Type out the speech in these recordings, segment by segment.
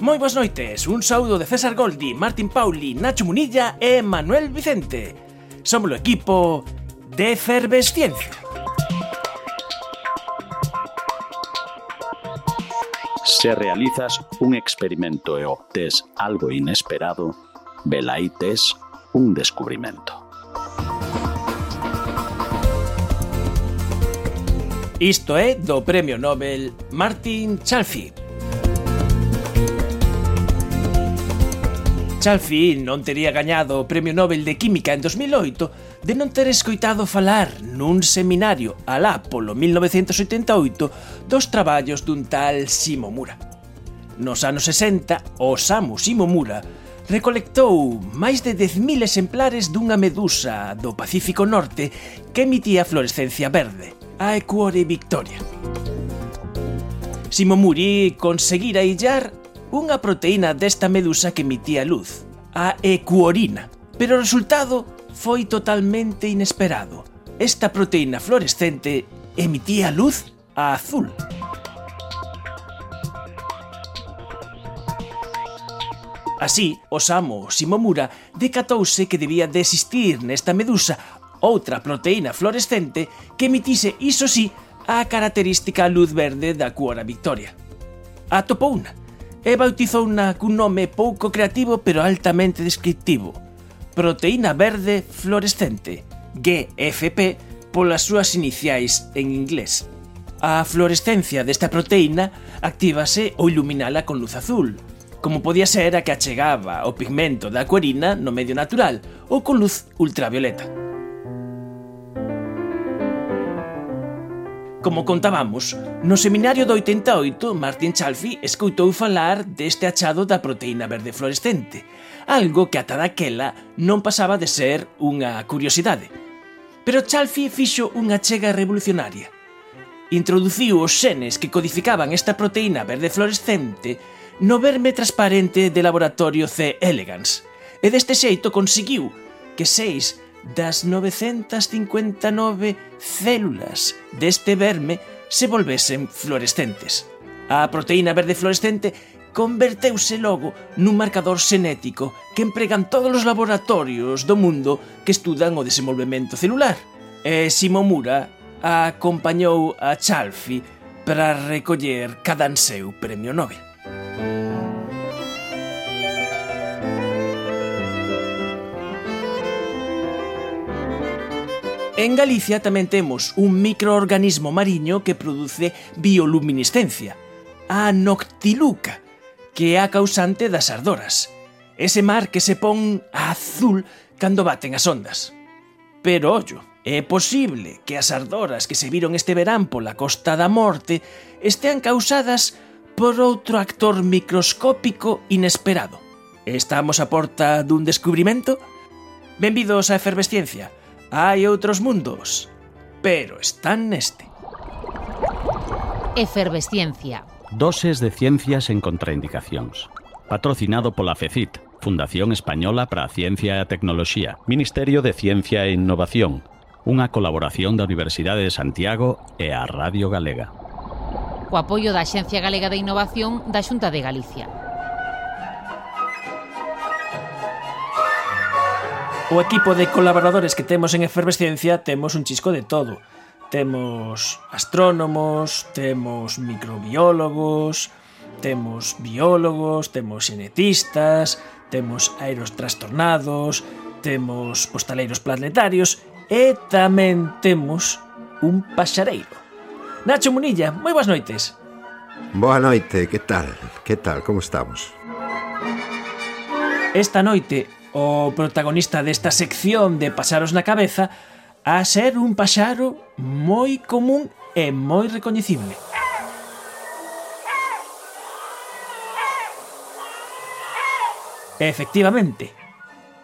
Moi boas noites, un saúdo de César Goldi, Martín Pauli, Nacho Munilla e Manuel Vicente. Somos o equipo de Efervesciencia. Se realizas un experimento e obtes algo inesperado, velaites un descubrimento. Isto é do Premio Nobel Martin Chalfie. Chalfie non tería gañado o Premio Nobel de Química en 2008 de non ter escoitado falar nun seminario alá polo 1988 dos traballos dun tal Shimomura. Nos anos 60, o Samu Shimomura recolectou máis de 10.000 exemplares dunha medusa do Pacífico Norte que emitía fluorescencia verde – a Ecuore Victoria. Shimomuri conseguira illar unha proteína desta medusa que emitía luz, a ecuorina. Pero o resultado foi totalmente inesperado. Esta proteína fluorescente emitía luz a azul. Así, Osamu Shimomura decatouse que debía de existir nesta medusa outra proteína fluorescente que emitise, iso sí, a característica luz verde da cuora Victoria. Atopouna e bautizouna cun nome pouco creativo pero altamente descriptivo, proteína verde fluorescente, GFP, polas súas iniciais en inglés. A fluorescencia desta proteína actívase ou iluminala con luz azul, como podía ser a que achegaba o pigmento da acuarina no medio natural ou con luz ultravioleta. Como contábamos, no seminario do 88, Martin Chalfie escoitou falar deste achado da proteína verde fluorescente, algo que ata daquela non pasaba de ser unha curiosidade. Pero Chalfie fixo unha chega revolucionaria. Introduciu os xenes que codificaban esta proteína verde fluorescente no verme transparente de laboratorio C. elegans, e deste xeito conseguiu que seis das 959 células deste verme se volvesen fluorescentes. A proteína verde fluorescente converteuse logo nun marcador xenético que empregan todos os laboratorios do mundo que estudan o desenvolvemento celular. E Shimomura acompañou a Chalfi para recoller cada seu premio Nobel. En Galicia tamén temos un microorganismo mariño que produce bioluminiscencia, a noctiluca, que é a causante das ardoras. Ese mar que se pon azul cando baten as ondas. Pero ollo, é posible que as ardoras que se viron este verán pola Costa da Morte estean causadas por outro actor microscópico inesperado. Estamos a porta dun descubrimento? Benvidos a Efervesciencia, Hai outros mundos, pero están neste. Efervesciencia. Doses de ciencias en contraindicacións. Patrocinado pola FECIT, Fundación Española para a Ciencia e a Tecnoloxía, Ministerio de Ciencia e Innovación, unha colaboración da Universidade de Santiago e a Radio Galega. Co apoio da Xencia Galega de Innovación da Xunta de Galicia. O equipo de colaboradores que temos en Efervesciencia temos un chisco de todo. Temos astrónomos, temos microbiólogos, temos biólogos, temos xenetistas, temos aeros trastornados, temos postaleiros planetarios e tamén temos un paxareiro. Nacho Munilla, moi boas noites. Boa noite, que tal? Que tal, como estamos? Esta noite o protagonista desta sección de pasaros na cabeza a ser un paxaro moi común e moi recoñecible. Efectivamente,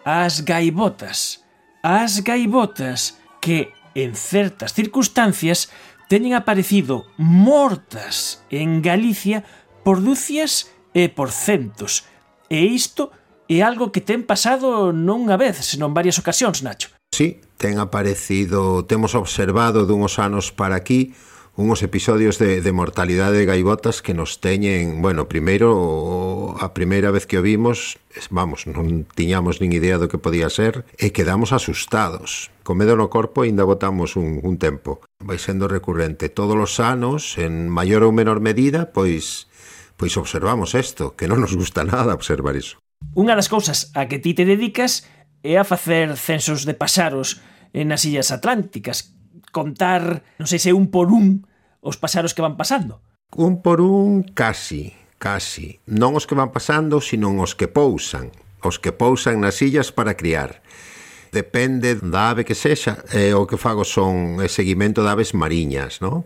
as gaivotas, as gaivotas que en certas circunstancias teñen aparecido mortas en Galicia por dúcias e por centos, e isto é algo que ten pasado non unha vez, senón varias ocasións, Nacho. Sí, ten aparecido, temos observado dunhos anos para aquí unhos episodios de, de mortalidade de gaivotas que nos teñen, bueno, primeiro a primeira vez que o vimos, vamos, non tiñamos nin idea do que podía ser e quedamos asustados. Con medo no corpo ainda botamos un, un tempo. Vai sendo recurrente todos os anos, en maior ou menor medida, pois pois observamos isto, que non nos gusta nada observar iso. Unha das cousas a que ti te dedicas é a facer censos de paxaros nas illas atlánticas, contar, non sei se un por un, os paxaros que van pasando. Un por un casi, casi. Non os que van pasando, sino os que pousan. Os que pousan nas illas para criar depende da ave que sexa. E o que fago son o seguimento de aves mariñas, non?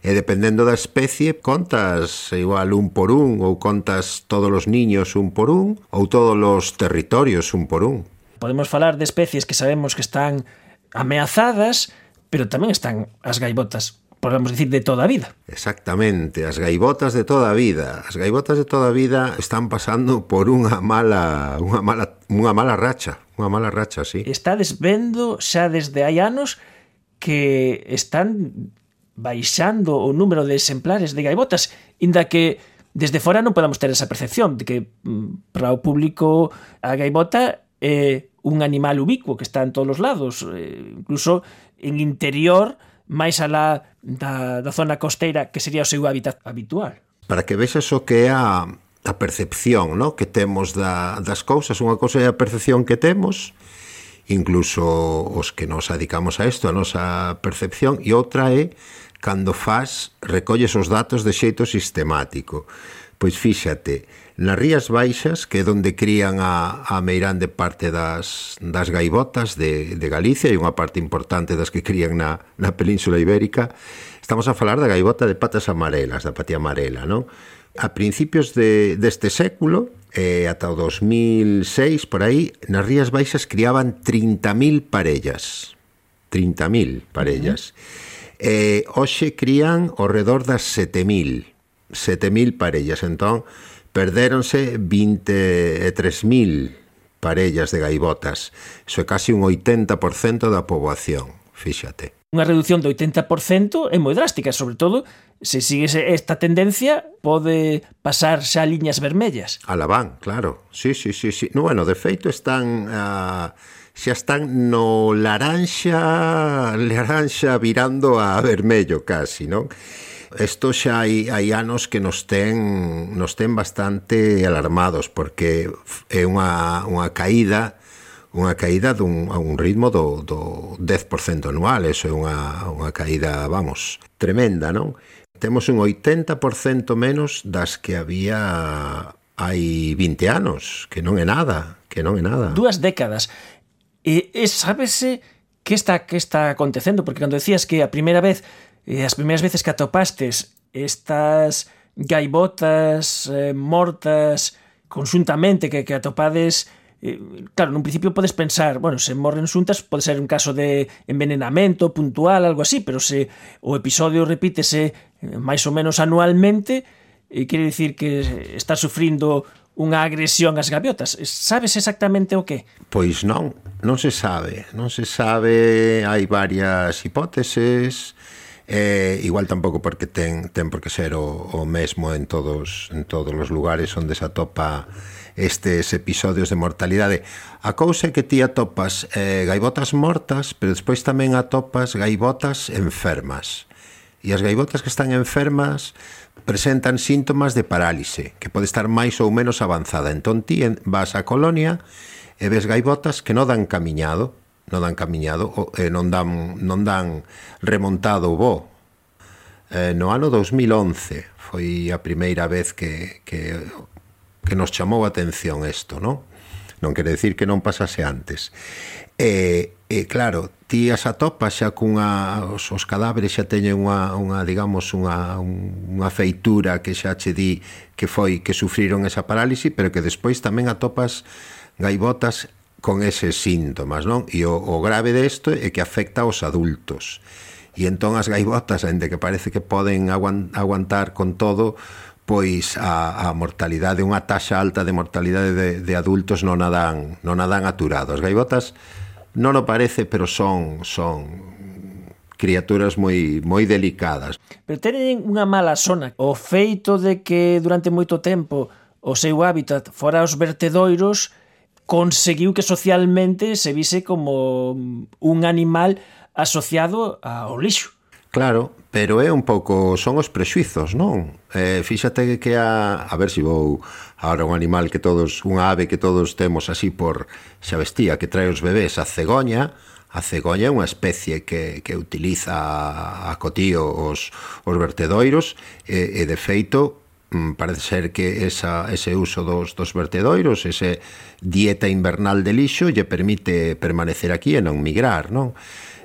E dependendo da especie, contas igual un por un, ou contas todos os niños un por un, ou todos os territorios un por un. Podemos falar de especies que sabemos que están ameazadas, pero tamén están as gaivotas podemos dicir, de toda a vida. Exactamente, as gaivotas de toda a vida. As gaivotas de toda a vida están pasando por unha mala, unha mala, unha mala racha, unha mala racha, sí. Estades vendo xa desde hai anos que están baixando o número de exemplares de gaivotas, inda que desde fora non podamos ter esa percepción de que mm, para o público a gaivota é un animal ubicuo que está en todos os lados, eh, incluso en interior máis alá da, da zona costeira que sería o seu hábitat habitual. Para que vexas o que é a, a percepción no? que temos da, das cousas, unha cousa é a percepción que temos, incluso os que nos adicamos a isto, a nosa percepción, e outra é cando faz, recolles os datos de xeito sistemático. Pois fíxate, Nas Rías Baixas, que é onde crían a, a meirande parte das, das gaivotas de, de Galicia e unha parte importante das que crían na, na Península Ibérica, estamos a falar da gaivota de patas amarelas, da patía amarela, non? A principios de, deste século, eh, ata o 2006, por aí, nas Rías Baixas criaban 30.000 parellas. 30.000 parellas. Uh -huh. eh, hoxe crían ao redor das 7.000. 7.000 parellas. Entón, Perdéronse 23.000 parellas de gaivotas. Iso é casi un 80% da poboación, fíxate. Unha reducción do 80% é moi drástica, sobre todo se sigue esta tendencia pode pasar xa liñas vermellas. Alabán, claro. Sí, sí, sí, sí. No, bueno, de feito están a uh xa están no laranxa, laranxa virando a vermello casi, non? Isto xa hai, hai anos que nos ten, nos ten bastante alarmados porque é unha, unha caída unha caída dun, a un ritmo do, do 10% anual, eso é unha, unha caída, vamos, tremenda, non? Temos un 80% menos das que había hai 20 anos, que non é nada, que non é nada. Dúas décadas. E, e sábese que está que está acontecendo, porque cando decías que a primeira vez E as primeiras veces que atopastes estas gaivotas eh, mortas conxuntamente que, que atopades eh, claro, nun principio podes pensar bueno, se morren xuntas pode ser un caso de envenenamento puntual, algo así pero se o episodio repítese eh, máis ou menos anualmente eh, quere dicir que está sufrindo unha agresión ás gaviotas. Sabes exactamente o que? Pois non, non se sabe. Non se sabe, hai varias hipóteses, Eh, igual tampouco porque ten, ten por que ser o, o mesmo en todos, en todos os lugares onde se atopa estes episodios de mortalidade. A cousa é que ti atopas eh, gaivotas mortas, pero despois tamén atopas gaivotas enfermas. E as gaivotas que están enfermas presentan síntomas de parálise, que pode estar máis ou menos avanzada. Entón ti vas á colonia e ves gaivotas que non dan camiñado, non dan camiñado, eh, non dan non dan remontado o bo. Eh, no ano 2011 foi a primeira vez que, que, que nos chamou a atención isto, non? Non quere decir que non pasase antes. E, e claro, ti as atopas xa cunha os, os cadáveres xa teñen unha, unha digamos unha, unha feitura que xa che di que foi que sufriron esa parálise, pero que despois tamén atopas gaivotas con eses síntomas, non? E o, o grave desto é que afecta aos adultos. E entón as gaivotas, ainda que parece que poden aguantar con todo, pois a, a mortalidade, unha taxa alta de mortalidade de, de adultos non a dan, non a dan aturado. As gaivotas non o parece, pero son son criaturas moi moi delicadas. Pero teñen unha mala zona. O feito de que durante moito tempo o seu hábitat fora os vertedoiros conseguiu que socialmente se vise como un animal asociado ao lixo. Claro, pero é un pouco son os prexuizos, non? Eh, fíxate que a, a ver se si vou agora un animal que todos, unha ave que todos temos así por xa vestía que trae os bebés a cegoña, a cegoña é unha especie que, que utiliza a cotío os, os vertedoiros e, e de feito Mm, parece ser que esa, ese uso dos, dos vertedoiros, ese dieta invernal de lixo, lle permite permanecer aquí e non migrar, non?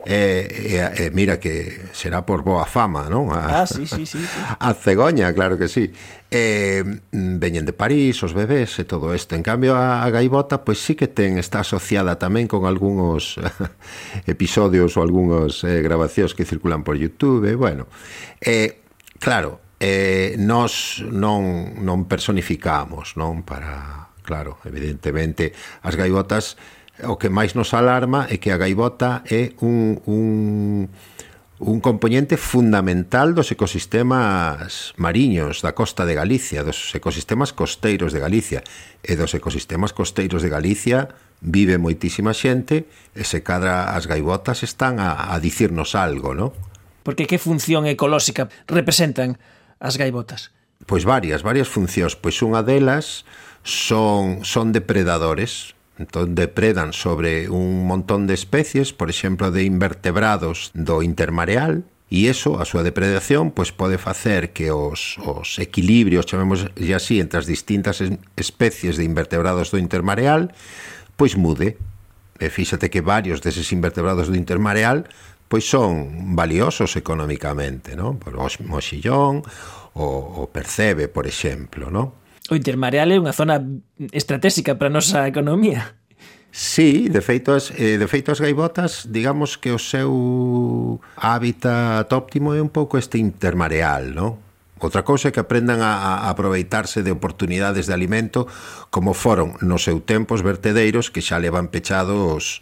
E, e, e mira que será por boa fama, non? A, ah, sí, sí, sí, sí. A cegoña, claro que sí. E, mm, veñen de París, os bebés e todo isto. En cambio, a, a gaivota, pois sí que ten, está asociada tamén con algúns episodios ou algúns eh, grabacións que circulan por Youtube, e, bueno. E, claro, eh, nós non, non personificamos, non? Para, claro, evidentemente, as gaivotas, o que máis nos alarma é que a gaivota é un, un, un componente fundamental dos ecosistemas mariños da costa de Galicia, dos ecosistemas costeiros de Galicia. E dos ecosistemas costeiros de Galicia vive moitísima xente e se cadra as gaivotas están a, a dicirnos algo, non? Porque que función ecolóxica representan as gaivotas? Pois varias, varias funcións. Pois unha delas son, son depredadores, entón depredan sobre un montón de especies, por exemplo, de invertebrados do intermareal, E iso, a súa depredación, pois pode facer que os, os equilibrios, chamemos así, entre as distintas especies de invertebrados do intermareal, pois mude. E fíxate que varios deses invertebrados do intermareal pois son valiosos economicamente, non? O Moxillón, o, o Percebe, por exemplo, non? O Intermareal é unha zona estratégica para a nosa economía. Sí, de feito as, eh, de feito as gaivotas, digamos que o seu hábitat óptimo é un pouco este intermareal, non? Outra cousa é que aprendan a, a aproveitarse de oportunidades de alimento como foron no seu tempo os vertedeiros que xa levan pechados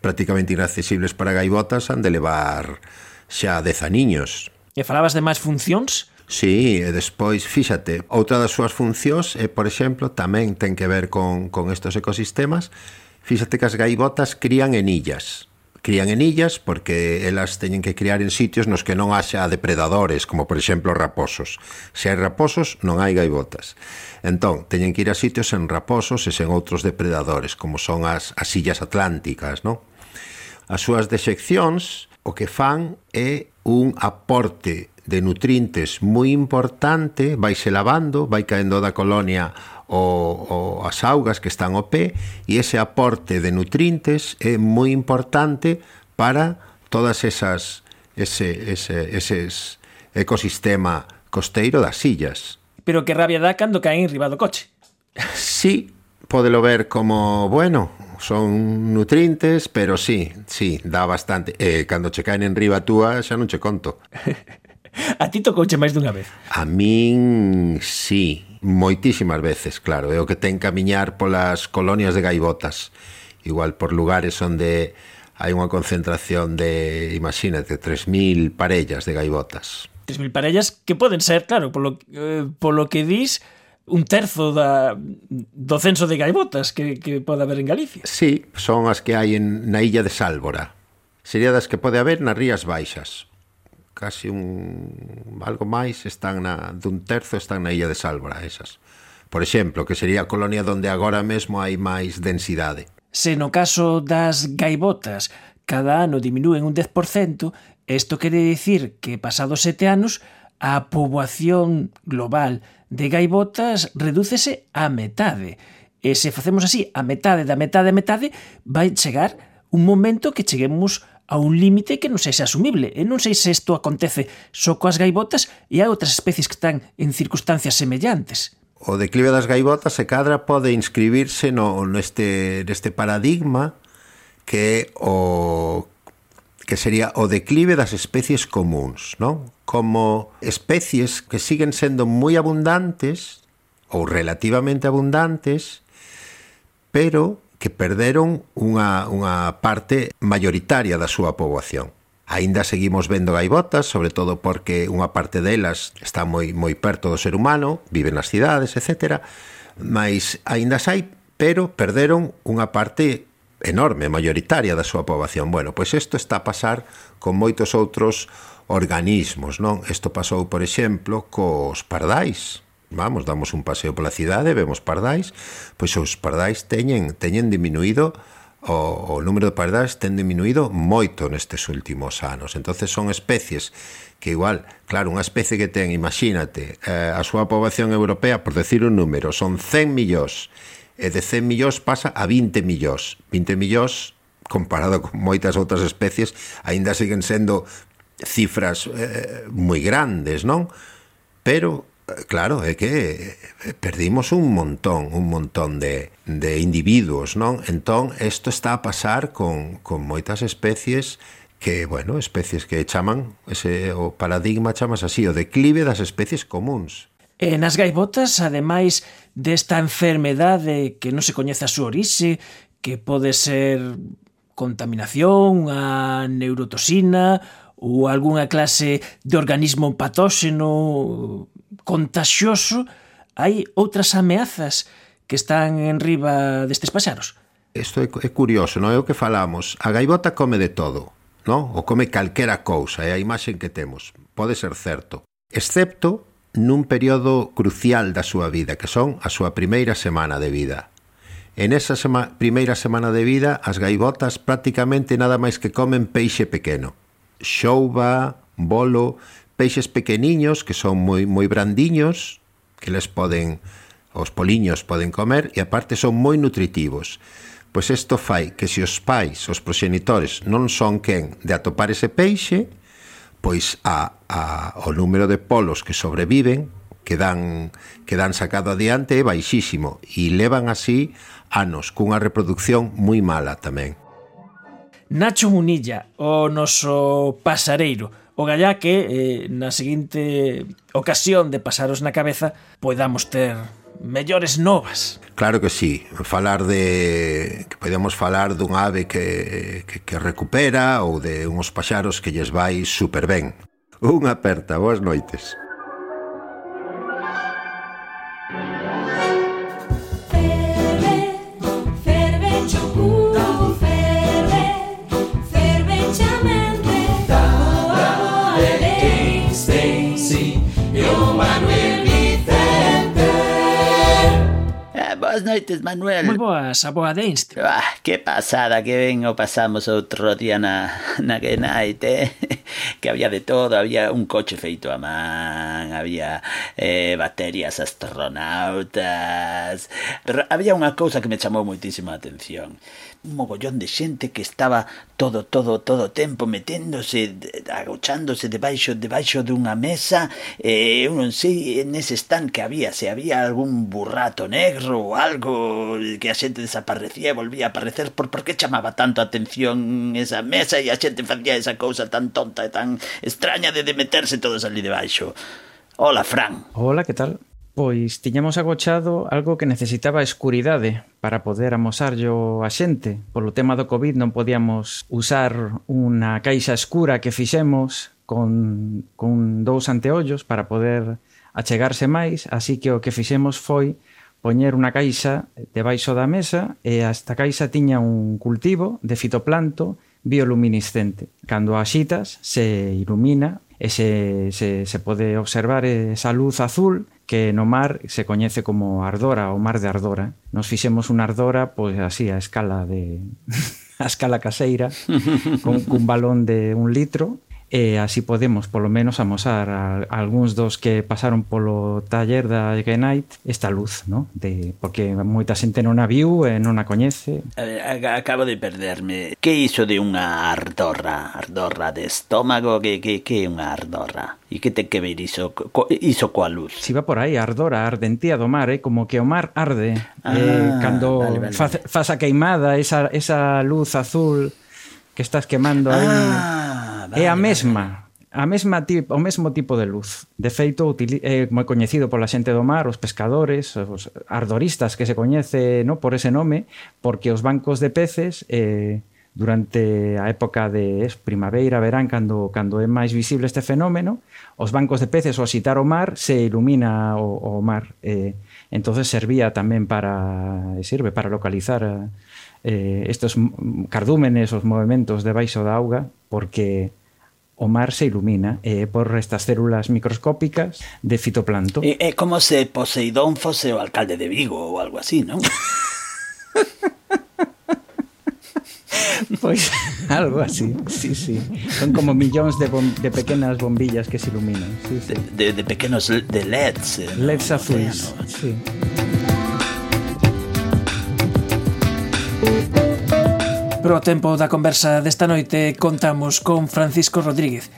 prácticamente inaccesibles para gaivotas han de levar xa dez aniños. E falabas de máis funcións? Sí, e despois, fíxate, outra das súas funcións, é, por exemplo, tamén ten que ver con, con estos ecosistemas, fíxate que as gaivotas crían en illas crían en illas porque elas teñen que criar en sitios nos que non haxa depredadores, como por exemplo raposos. Se hai raposos, non hai gaivotas. Entón, teñen que ir a sitios en raposos e sen outros depredadores, como son as, as illas atlánticas, non? As súas dexeccións o que fan é un aporte de nutrientes moi importante, vaise lavando, vai caendo da colonia o, o as augas que están ao pé e ese aporte de nutrientes é moi importante para todas esas ese, ese, eses ecosistema costeiro das sillas. Pero que rabia dá cando caen riba do coche. Sí, podelo ver como, bueno, son nutrientes, pero sí, sí, dá bastante. E eh, cando che caen en riba túa xa non che conto. A ti tocouche máis dunha vez? A min, sí, moitísimas veces, claro. É o que ten camiñar polas colonias de gaivotas. Igual por lugares onde hai unha concentración de, imagínate, 3.000 parellas de gaivotas. 3.000 parellas que poden ser, claro, polo, eh, polo que dis, un terzo da, do censo de gaivotas que, que pode haber en Galicia. Sí, son as que hai en, na illa de Sálvora. Sería das que pode haber nas Rías Baixas casi un algo máis están na dun terzo están na illa de Sálvora, esas. Por exemplo, que sería a colonia onde agora mesmo hai máis densidade. Se no caso das gaivotas cada ano diminúen un 10%, isto quere dicir que pasados sete anos a poboación global de gaivotas redúcese á metade. E se facemos así, a metade da metade a metade, vai chegar un momento que cheguemos a a un límite que non sei se é asumible. E non sei se isto acontece só coas gaivotas e hai outras especies que están en circunstancias semellantes. O declive das gaivotas se cadra pode inscribirse no, neste, neste paradigma que o que sería o declive das especies comuns, non? Como especies que siguen sendo moi abundantes ou relativamente abundantes, pero que perderon unha, unha parte maioritaria da súa poboación. Aínda seguimos vendo gaivotas, sobre todo porque unha parte delas está moi moi perto do ser humano, vive nas cidades, etc. Mas aínda sai, pero perderon unha parte enorme, maioritaria da súa poboación. Bueno, pois isto está a pasar con moitos outros organismos, non? Isto pasou, por exemplo, cos pardais vamos, damos un paseo pola cidade, vemos pardais, pois os pardais teñen teñen diminuído o, o número de pardais ten diminuído moito nestes últimos anos. Entonces son especies que igual, claro, unha especie que ten, imagínate, eh, a súa poboación europea, por decir un número, son 100 millóns, e de 100 millóns pasa a 20 millóns. 20 millóns comparado con moitas outras especies, aínda siguen sendo cifras eh, moi grandes, non? Pero Claro, é que perdimos un montón, un montón de, de individuos, non? Entón, isto está a pasar con, con moitas especies que, bueno, especies que chaman, ese, o paradigma chamas así, o declive das especies comuns. E nas gaivotas, ademais desta enfermedade que non se coñece a súa orixe, que pode ser contaminación, a neurotoxina ou algunha clase de organismo patóxeno contagioso, hai outras ameazas que están en riba destes paxaros? Isto é, é curioso, non é o que falamos. A gaivota come de todo, non? O come calquera cousa, é a imaxe que temos. Pode ser certo. Excepto nun período crucial da súa vida, que son a súa primeira semana de vida. En esa sema, primeira semana de vida, as gaivotas prácticamente nada máis que comen peixe pequeno. Xouba, bolo, peixes pequeniños que son moi moi brandiños, que les poden os poliños poden comer e aparte son moi nutritivos. Pois isto fai que se os pais, os proxenitores, non son quen de atopar ese peixe, pois a, a, o número de polos que sobreviven, que dan, que dan sacado adiante é baixísimo e levan así anos cunha reproducción moi mala tamén. Nacho Munilla, o noso pasareiro, o gallá que eh, na seguinte ocasión de pasaros na cabeza podamos ter mellores novas. Claro que sí, falar de que podemos falar dun ave que, que, que recupera ou de uns paxaros que lles vai super ben. Unha aperta, boas noites. Boas noites, Manuel. Moi boas, a boa deste. Ah, que pasada que ben o pasamos outro día na, na que night, eh? que había de todo, había un coche feito a man, había eh, baterías astronautas, había unha cousa que me chamou moitísima atención un mogollón de xente que estaba todo, todo, todo tempo meténdose, agochándose debaixo, debaixo dunha mesa, e eu non sei nese stand que había, se había algún burrato negro ou algo que a xente desaparecía e volvía a aparecer, por, por que chamaba tanto a atención esa mesa e a xente facía esa cousa tan tonta e tan extraña de, de meterse todos ali debaixo. Hola, Fran. Hola, que tal? Pois tiñamos agochado algo que necesitaba escuridade para poder amosarlo a xente. Polo tema do COVID non podíamos usar unha caixa escura que fixemos con, con dous anteollos para poder achegarse máis, así que o que fixemos foi poñer unha caixa debaixo da mesa e esta caixa tiña un cultivo de fitoplanto bioluminiscente. Cando axitas se ilumina e se, se, se pode observar esa luz azul que no mar se coñece como Ardora ou Mar de Ardora. Nos fixemos unha Ardora, pois así, a escala de a escala caseira, con cun balón de un litro, e así podemos polo menos amosar a, a algúns dos que pasaron polo taller da Ignite esta luz, ¿no? de, porque moita xente non a viu e non a coñece. Acabo de perderme. Que iso de unha ardorra? Ardorra de estómago? Que, que, que é unha ardorra? E que ten que ver iso, co, iso coa luz? Si va por aí, ardora, ardentía do mar, é eh? como que o mar arde. Eh, ah, eh, cando vale, vale, faz, faz a queimada, esa, esa luz azul que estás quemando aí. Ah, vale, é a mesma. Vale. A mesma tipo o mesmo tipo de luz. De feito, é moi coñecido pola xente do mar, os pescadores, os ardoristas que se coñece no por ese nome, porque os bancos de peces eh, durante a época de es, primavera, verán, cando, cando é máis visible este fenómeno, os bancos de peces ao xitar o mar se ilumina o, o mar. Eh, entonces servía tamén para sirve para localizar eh, estes cardúmenes, os movimentos debaixo da auga, porque o mar se ilumina eh, por estas células microscópicas de fitoplancton. É, é como se Poseidón fose o alcalde de Vigo ou algo así, non? Pois algo así, sí, sí. Son como millóns de, bom, de pequenas bombillas que se iluminan. Sí, sí. De, de, de pequenos de LEDs. Eh, LEDs azuis, sí. Para o tempo da conversa desta noite contamos con Francisco Rodríguez,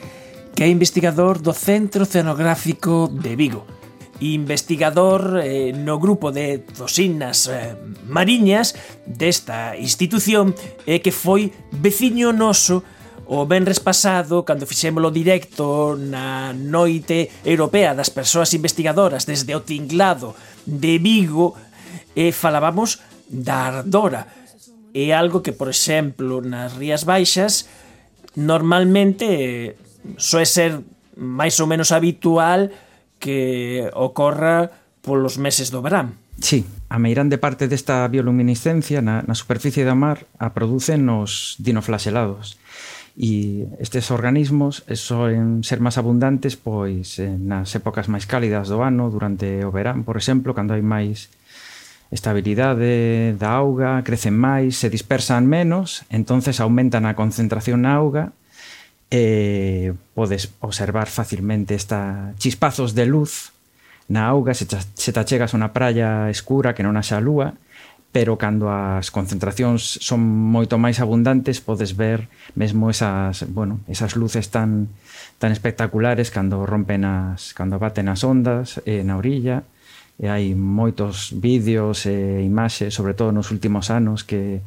que é investigador do Centro Oceanográfico de Vigo. Investigador eh, no grupo de tosinas eh, mariñas desta institución eh, que foi veciño noso O venres pasado, cando fixémolo directo na noite europea das persoas investigadoras desde o tinglado de Vigo, e falábamos da ardora, é algo que, por exemplo, nas Rías Baixas normalmente eh, soe ser máis ou menos habitual que ocorra polos meses do verán. Sí, a meirande parte desta bioluminiscencia na, na superficie da mar a producen os dinoflaselados e estes organismos soen ser máis abundantes pois eh, nas épocas máis cálidas do ano, durante o verán, por exemplo, cando hai máis estabilidade da auga, crecen máis, se dispersan menos, entonces aumentan a concentración na auga e podes observar facilmente esta chispazos de luz na auga se, se te achegas a unha praia escura que non haxa lúa pero cando as concentracións son moito máis abundantes podes ver mesmo esas, bueno, esas luces tan tan espectaculares cando rompen as cando baten as ondas eh, na orilla e hai moitos vídeos e imaxes, sobre todo nos últimos anos, que,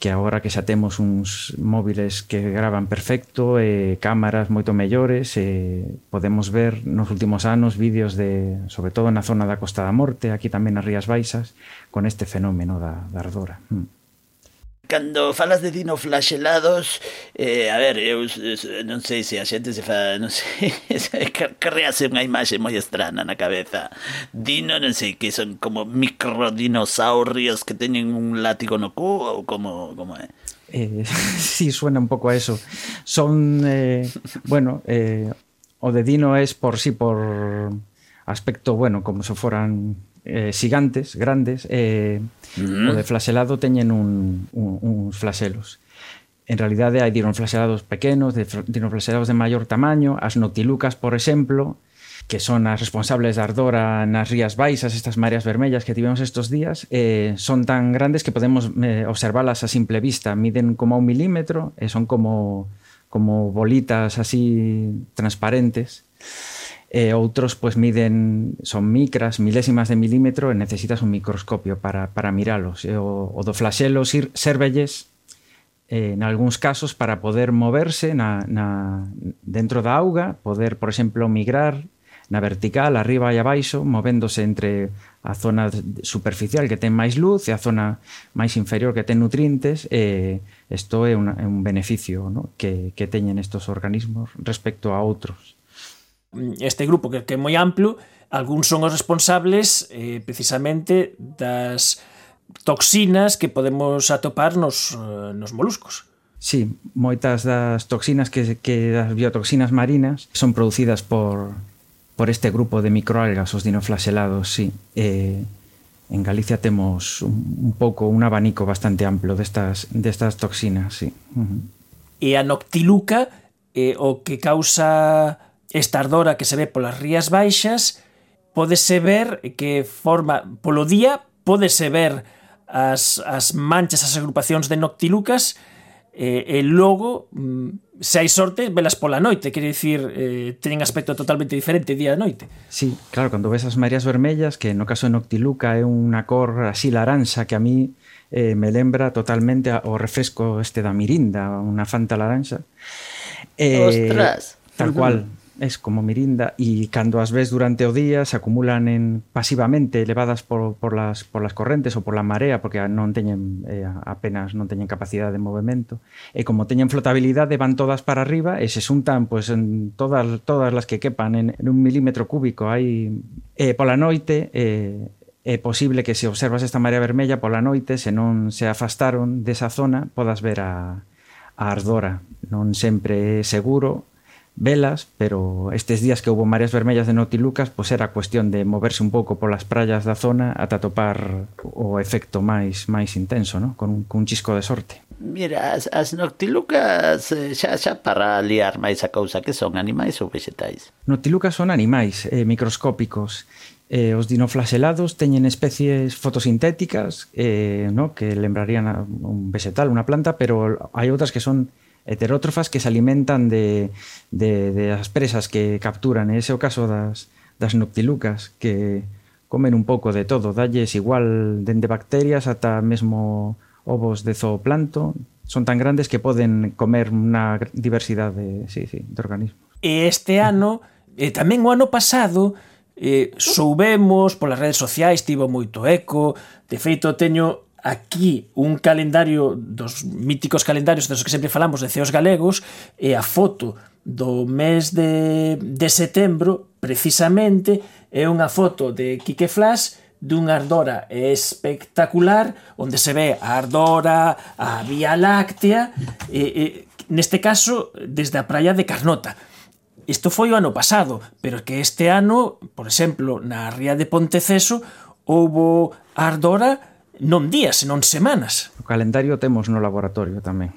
que agora que xa temos uns móviles que gravan perfecto e cámaras moito mellores e podemos ver nos últimos anos vídeos de, sobre todo na zona da Costa da Morte, aquí tamén nas Rías Baixas, con este fenómeno da, da ardora. Mm. Cando falas de dinoflaxelados, eh, a ver, eh, eu eh, non sei se a xente se fa, non sei, crease unha imaxe moi estrana na cabeza. Dino, non sei, que son como microdinosaurios que teñen un látigo no cu ou como, como é? Eh, sí, suena un pouco a eso. Son, eh, bueno, eh, o de dino es por sí, por aspecto, bueno, como se foran eh, xigantes, grandes, eh, mm. o de flaselado teñen un, un, uns flaselos. En realidade hai dinoflaselados pequenos, de, dinoflaxelados de maior tamaño, as notilucas, por exemplo, que son as responsables da ardora nas rías baixas, estas mareas vermellas que tivemos estos días, eh, son tan grandes que podemos eh, observalas a simple vista. Miden como un milímetro e eh, son como, como bolitas así transparentes. Eh, outros pois miden son micras, milésimas de milímetro e necesitas un microscopio para, para miralos. E o, o do flaxelo sir, servelles eh, en algúns casos para poder moverse na, na, dentro da auga, poder, por exemplo, migrar na vertical, arriba e abaixo, movéndose entre a zona superficial que ten máis luz e a zona máis inferior que ten nutrientes, e isto é, un, é un beneficio ¿no? que, que teñen estos organismos respecto a outros este grupo que, que é moi amplo, algúns son os responsables eh, precisamente das toxinas que podemos atopar nos, eh, nos moluscos. Sí, moitas das toxinas que, que das biotoxinas marinas son producidas por, por este grupo de microalgas, os dinoflaxelados, sí. Eh, en Galicia temos un, un pouco un abanico bastante amplo destas, destas toxinas, sí. Uh -huh. E a noctiluca, eh, o que causa Esta ardora que se ve polas rías baixas podese ver que forma polo día podese ver as, as manchas, as agrupacións de noctilucas e, e logo mm, se hai sorte velas pola noite quere dicir, eh, teñen aspecto totalmente diferente día e noite. Sí, claro, cando ves as mareas vermellas que no caso de Noctiluca é unha cor así laranxa que a mí eh, me lembra totalmente o refresco este da Mirinda, unha fanta laranxa. Eh, Ostras. Tal cual, es como mirinda e cando as ves durante o día se acumulan en pasivamente elevadas por, por, las, por las correntes ou por la marea porque non teñen eh, apenas non teñen capacidade de movimento e como teñen flotabilidade van todas para arriba e se xuntan pues, en todas, todas las que quepan en, en un milímetro cúbico hai eh, pola noite eh, é posible que se observas esta marea vermella pola noite, se non se afastaron desa zona, podas ver a, a ardora. Non sempre é seguro velas, pero estes días que houve mareas vermellas de Notilucas, pois era cuestión de moverse un pouco polas praias da zona ata topar o efecto máis máis intenso, ¿no? con, un, con un chisco de sorte. Mira, as, as noctilucas eh, xa, xa para liar máis a cousa que son animais ou vegetais? Noctilucas son animais eh, microscópicos eh, os dinoflaselados teñen especies fotosintéticas eh, no? que lembrarían a un vegetal, unha planta, pero hai outras que son heterótrofas que se alimentan de, de, de as presas que capturan. E ese é o caso das, das noctilucas que comen un pouco de todo, dalles igual dende bacterias ata mesmo ovos de zooplancton, son tan grandes que poden comer unha diversidade sí, sí, de organismos. E este ano, e tamén o ano pasado, eh, soubemos polas redes sociais, tivo moito eco, de feito teño aquí un calendario dos míticos calendarios dos que sempre falamos de ceos galegos e a foto do mes de, de setembro precisamente é unha foto de Quique Flash dunha ardora espectacular onde se ve a ardora, a Vía Láctea e, e, neste caso desde a praia de Carnota. Isto foi o ano pasado, pero que este ano, por exemplo, na ría de Ponteceso, houbo ardora non días, senón semanas. O calendario temos no laboratorio tamén.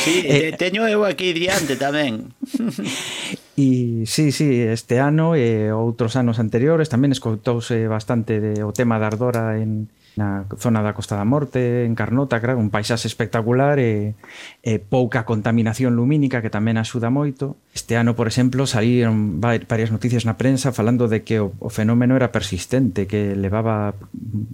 Sí, eh, teño eu aquí diante tamén. E sí, sí, este ano e outros anos anteriores tamén escoitouse bastante de, o tema da ardora en, na zona da Costa da Morte, en Carnota, claro, un paisaxe espectacular e, e pouca contaminación lumínica que tamén axuda moito. Este ano, por exemplo, saíron varias noticias na prensa falando de que o, o fenómeno era persistente, que levaba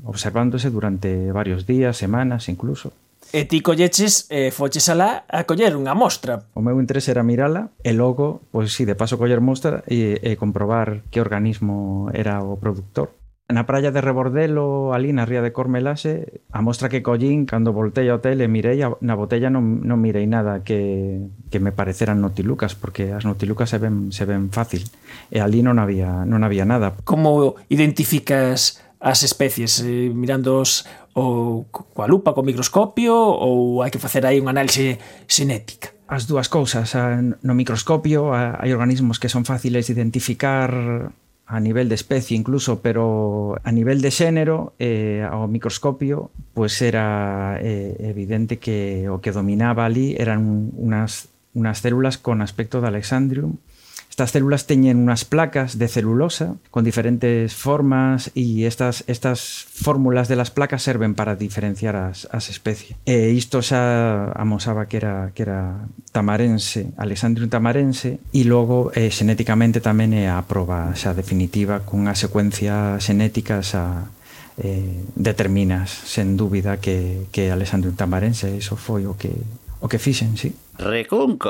observándose durante varios días, semanas incluso. E ti colleches, eh, foches alá a coller unha mostra. O meu interese era mirala e logo, pois si, de paso coller mostra e, e comprobar que organismo era o productor. Na praia de Rebordelo, ali na ría de Cormelase, a mostra que collín cando voltei ao tele mirei, a, na botella non, non mirei nada que, que me pareceran notilucas, porque as notilucas se ven, se ven fácil, e ali non había, non había nada. Como identificas as especies? Eh, mirando os, ou coa lupa, co microscopio, ou hai que facer aí un análise xenética? As dúas cousas, no microscopio hai organismos que son fáciles de identificar a nivel de especie incluso, pero a nivel de xénero eh, ao microscopio pois era eh, evidente que o que dominaba ali eran unas, unas células con aspecto de Alexandrium Estas células teñen unas placas de celulosa con diferentes formas e estas, estas fórmulas de las placas serven para diferenciar as, as especies. E isto xa amosaba que era, que era tamarense, Alexandrium tamarense, e logo eh, xenéticamente tamén é a proba xa definitiva cunha secuencia xenética xa eh, determinas sen dúbida que, que Alexandrium tamarense, iso foi o que o que fixen, sí. Recunco,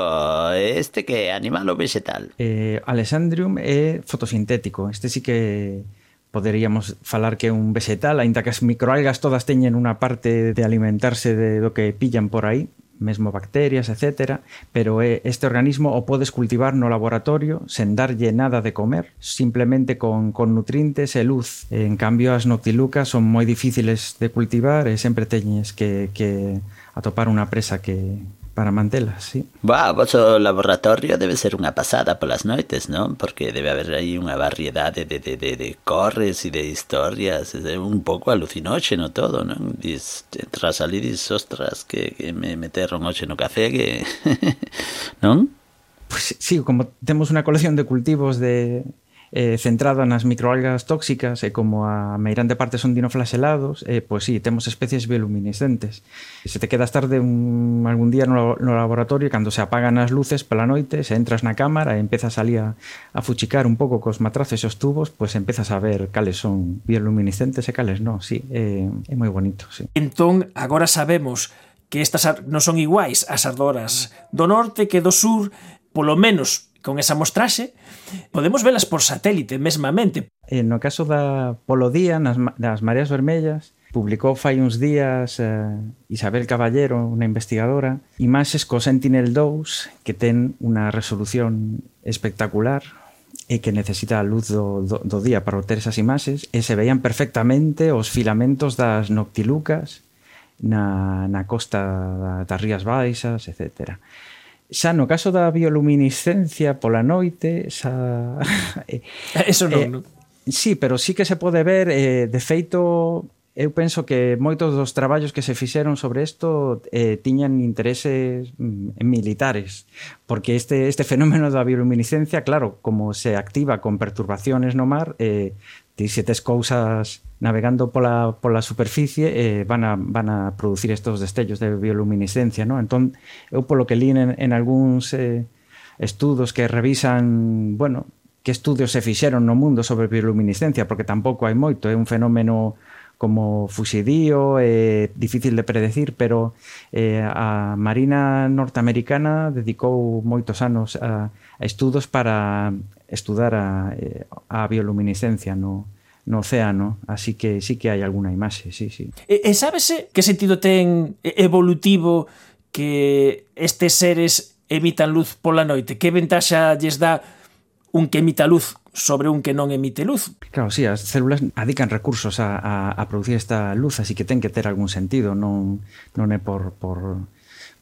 este que é animal ou vegetal? Eh, Alexandrium é fotosintético, este sí que poderíamos falar que é un vegetal, aínda que as microalgas todas teñen unha parte de alimentarse de do que pillan por aí, mesmo bacterias, etc. Pero é este organismo o podes cultivar no laboratorio sen darlle nada de comer, simplemente con, con nutrientes e luz. En cambio, as noctilucas son moi difíciles de cultivar e sempre teñes que, que atopar unha presa que para mantelas, sí. Bah, vos o laboratorio debe ser unha pasada polas noites, non? Porque debe haber aí unha variedade de, de, de, de corres e de historias, é eh, un pouco alucinóxeno todo, non? Dis, tras ali dis, ostras, que, que me meteron hoxe no café, que... non? Pois pues, sí, como temos unha colección de cultivos de, eh, centrada nas microalgas tóxicas e como a meirande parte son dinoflaselados, eh, pois sí, temos especies bioluminiscentes. Se te quedas tarde un, algún día no, no laboratorio cando se apagan as luces pola noite, se entras na cámara e empezas ali a, a fuchicar un pouco cos matraces e os tubos, pois empezas a ver cales son bioluminiscentes e cales non, sí, é, é moi bonito, sí. Entón, agora sabemos que estas non son iguais as ardoras do norte que do sur, polo menos con esa mostraxe, podemos velas por satélite mesmamente. E no caso da Polodía, nas, das Mareas Vermellas, publicou fai uns días eh, Isabel Caballero, unha investigadora, imaxes co Sentinel-2 que ten unha resolución espectacular, e que necesita a luz do, do, do día para obter esas imaxes e se veían perfectamente os filamentos das noctilucas na, na costa das Rías Baixas, etc xa no caso da bioluminiscencia pola noite, xa... Eh, eh, eso non, eh, non? Sí, pero sí que se pode ver, eh, de feito, eu penso que moitos dos traballos que se fixeron sobre isto eh, tiñan intereses mm, militares, porque este, este fenómeno da bioluminiscencia, claro, como se activa con perturbaciones no mar, eh, ti se tes cousas navegando pola, pola superficie eh, van, a, van a producir estos destellos de bioluminiscencia. ¿no? Entón, eu polo que li en, en algúns eh, estudos que revisan, bueno, que estudios se fixeron no mundo sobre bioluminiscencia, porque tampouco hai moito, é un fenómeno como fuxidío, é eh, difícil de predecir, pero eh, a Marina norteamericana dedicou moitos anos a, a estudos para estudar a, eh, a bioluminiscencia no, no océano, así que sí que hai algunha imaxe, sí, sí. E, e sábese que sentido ten evolutivo que estes seres emitan luz pola noite? Que ventaxa lles dá un que emita luz sobre un que non emite luz. Claro, sí, as células adican recursos a, a, a producir esta luz, así que ten que ter algún sentido, non, non é por, por,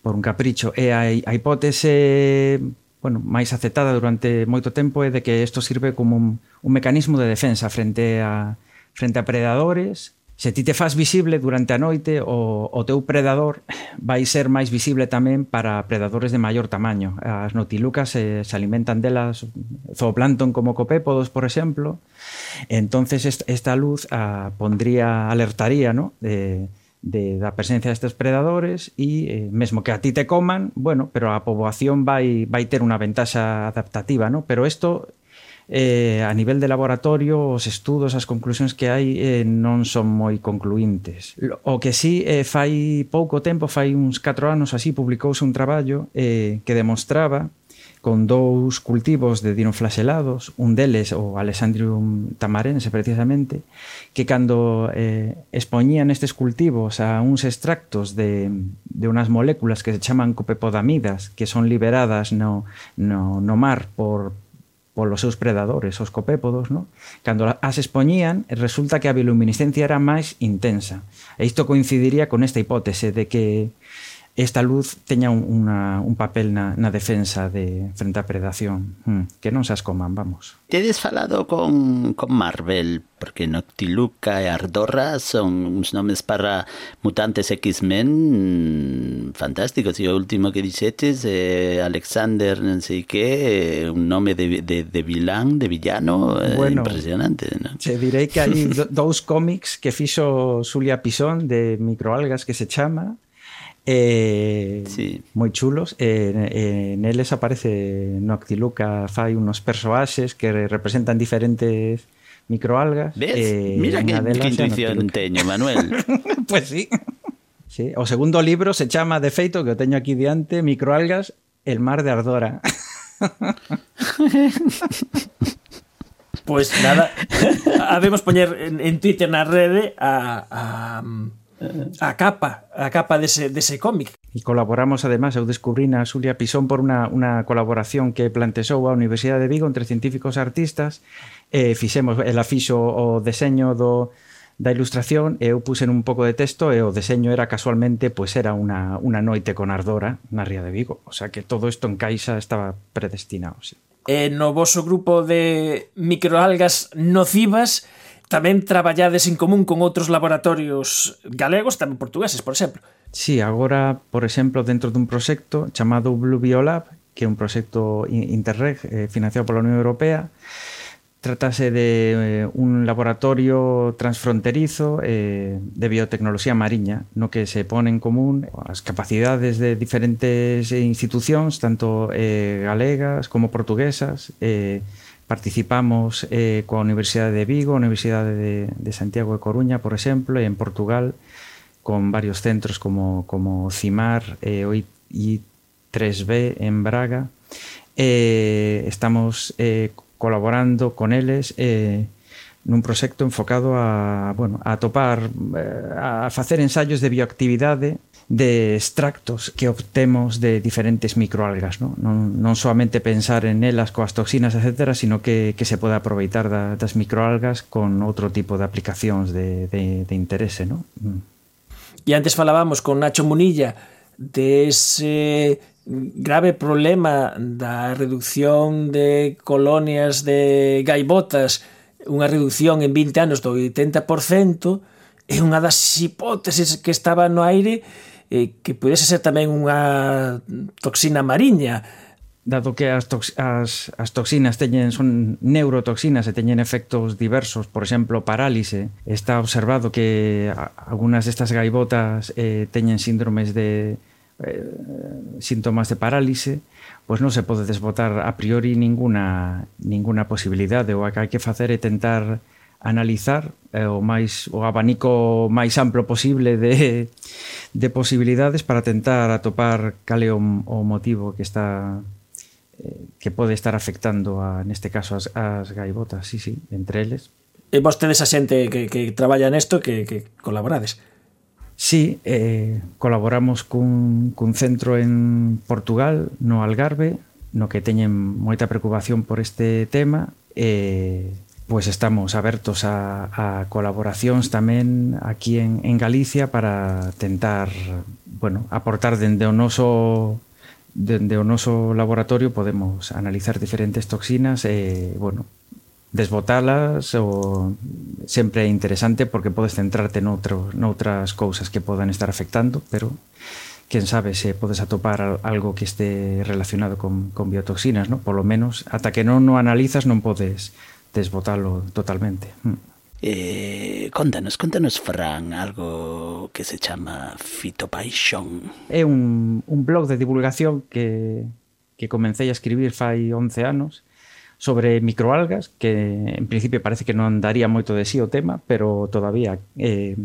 por un capricho. E a, a hipótese bueno, máis aceptada durante moito tempo é de que isto sirve como un, un mecanismo de defensa frente a frente a predadores. Se ti te faz visible durante a noite, o, o teu predador vai ser máis visible tamén para predadores de maior tamaño. As notilucas se, se alimentan delas zooplancton como copépodos, por exemplo. Entonces esta luz a, pondría alertaría, ¿no? De eh, de, da presencia destes predadores e eh, mesmo que a ti te coman, bueno, pero a poboación vai, vai ter unha ventaxa adaptativa, ¿no? pero isto eh, a nivel de laboratorio os estudos, as conclusións que hai eh, non son moi concluíntes o que sí eh, fai pouco tempo fai uns 4 anos así publicouse un traballo eh, que demostraba con dous cultivos de dinoflaselados, un deles o Alexandrium tamarense precisamente, que cando eh, expoñían estes cultivos a uns extractos de, de unas moléculas que se chaman copepodamidas, que son liberadas no, no, no mar por, polos seus predadores, os copépodos, no? cando as expoñían, resulta que a bioluminiscencia era máis intensa. E isto coincidiría con esta hipótese de que esta luz teña un, una, un papel na, na defensa de frente á predación. Hmm, que non se as coman, vamos Tedes falado con, con Marvel porque Noctiluca e Ardorra son uns nomes para mutantes X-Men fantásticos. E o último que dixetes eh, Alexander non sei que un nome de, de, de vilán, de villano eh, bueno, impresionante ¿no? Se direi que hai dous cómics que fixo Xulia Pisón de microalgas que se chama Eh, sí. moi chulos e eh, eh, neles aparece Noctiluca, fai unos persoaxes que representan diferentes microalgas ¿Ves? Eh, mira que, que intuición teño, Manuel pues sí. sí O segundo libro se chama de feito que o teño aquí diante Microalgas, el mar de Ardora Pois pues nada, habemos poñer en, en Twitter na rede a, a a capa, a capa dese, dese cómic. E colaboramos, además, eu descubrí na Xulia Pisón por unha, unha colaboración que plantexou a Universidade de Vigo entre científicos e artistas, e fixemos, ela fixo o deseño do, da ilustración e eu puse un pouco de texto e o deseño era casualmente pois era unha, unha noite con ardora na Ría de Vigo. O sea que todo isto en caixa estaba predestinado. Sí. E no voso grupo de microalgas nocivas Tamén traballades en común con outros laboratorios galegos, tamén portugueses, por exemplo. Sí, agora, por exemplo, dentro dun proxecto chamado Blue Biolab, que é un proxecto Interreg eh, financiado pola Unión Europea, tratase de eh, un laboratorio transfronterizo eh, de biotecnoloxía mariña, no que se pone en común as capacidades de diferentes institucións, tanto eh, galegas como portuguesas, eh, Participamos eh, coa Universidade de Vigo, a Universidade de, Santiago de Coruña, por exemplo, e en Portugal, con varios centros como, como CIMAR eh, I3B en Braga, e estamos eh, colaborando con eles eh, nun proxecto enfocado a, bueno, a topar eh, a facer ensaios de bioactividade de extractos que obtemos de diferentes microalgas, ¿no? non, non solamente pensar en elas coas toxinas, etcétera, sino que, que se pode aproveitar da, das microalgas con outro tipo de aplicacións de, de, de interese, ¿no? Mm. E antes falábamos con Nacho Munilla de ese grave problema da reducción de colonias de gaibotas, unha reducción en 20 anos do 80%, é unha das hipóteses que estaba no aire eh, que pudese ser tamén unha toxina mariña. Dado que as, tox as, as toxinas teñen son neurotoxinas e teñen efectos diversos, por exemplo, parálise, está observado que algunhas destas gaivotas eh, teñen síndromes de eh, síntomas de parálise, pois non se pode desbotar a priori ninguna ninguna posibilidade, o que hai que facer é tentar analizar eh, o máis o abanico máis amplo posible de, de posibilidades para tentar atopar cal é o, o motivo que está eh, que pode estar afectando a, neste caso as, as gaivotas, sí, sí, entre eles. E vos tedes a xente que, que traballa nesto que, que colaborades? Sí, eh, colaboramos cun, cun centro en Portugal, no Algarve, no que teñen moita preocupación por este tema e eh, pois estamos abertos a, a colaboracións tamén aquí en, Galicia para tentar, bueno, aportar dende o noso laboratorio podemos analizar diferentes toxinas e, bueno, desbotalas ou sempre é interesante porque podes centrarte noutro, noutras cousas que podan estar afectando, pero quen sabe se podes atopar algo que este relacionado con, con biotoxinas, ¿no? Por lo menos, ata que non o analizas non podes desbotalo totalmente. Mm. Eh, contanos, contanos, Fran, algo que se chama Fitopaixón. É un, un blog de divulgación que, que comecei a escribir fai 11 anos sobre microalgas, que en principio parece que non daría moito de sí o tema, pero todavía eh,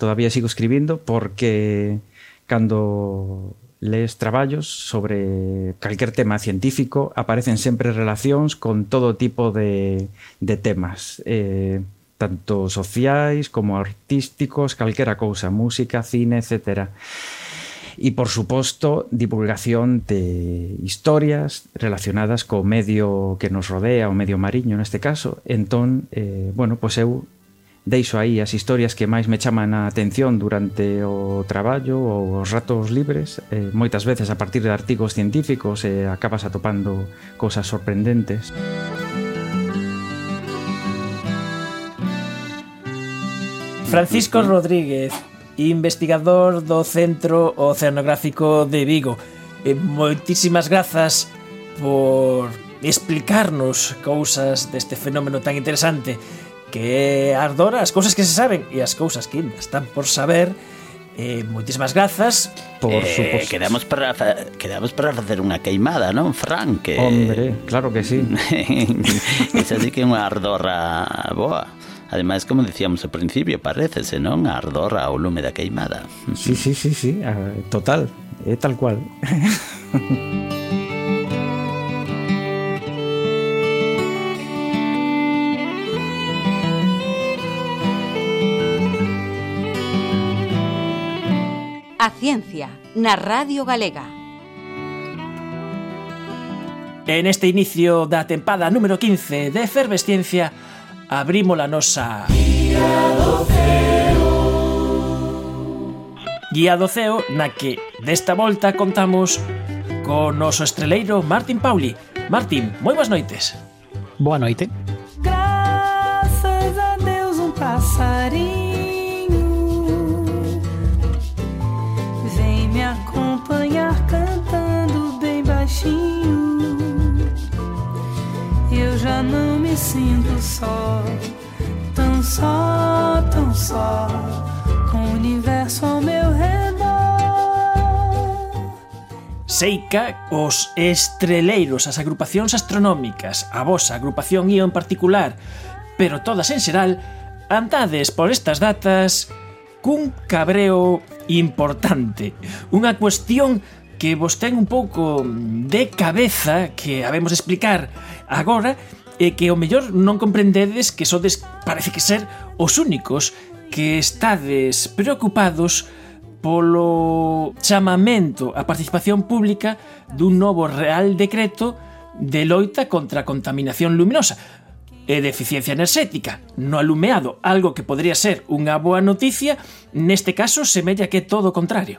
todavía sigo escribindo porque cando Les traballos sobre calquer tema científico aparecen sempre relacións con todo tipo de, de temas, eh, tanto sociais como artísticos, calquera cousa, música, cine, etc. E, por suposto, divulgación de historias relacionadas co medio que nos rodea, o medio mariño neste caso. Entón, eh, bueno, pois eu deixo aí as historias que máis me chaman a atención durante o traballo ou os ratos libres. Eh, moitas veces a partir de artigos científicos eh, acabas atopando cousas sorprendentes. Francisco Rodríguez, investigador do Centro Oceanográfico de Vigo. Eh, moitísimas grazas por explicarnos cousas deste fenómeno tan interesante que ardora as cousas que se saben e as cousas que ainda están por saber Eh, moitísimas grazas. Por eh, suposto. Quedamos para quedamos para facer unha queimada, non, Fran, que Hombre, claro que sí. Esa sí que é unha ardorra boa. Ademais, como decíamos ao principio, parecese, non, a ardorra ao lume da queimada. Sí, sí, sí, sí, total, é tal cual. ciencia na Radio Galega. En este inicio da tempada número 15 de Efervesciencia abrimos a nosa Guía do Ceo Guía do Ceo na que desta volta contamos con noso estreleiro Martín Pauli. Martín, moi boas noites. Boa noite. Graças a Deus um un pasarín jeitinho. Eu já não me sinto só, tão só, tão só, com o universo ao meu redor. Seica, os estreleiros, as agrupacións astronómicas, a vosa agrupación IO en particular, pero todas en xeral, andades por estas datas cun cabreo importante, unha cuestión que vos ten un pouco de cabeza que habemos explicar agora e que o mellor non comprendedes que sodes parece que ser os únicos que estades preocupados polo chamamento á participación pública dun novo Real Decreto de loita contra a contaminación luminosa e de eficiencia enerxética no alumeado, algo que podría ser unha boa noticia, neste caso semella que é todo o contrario.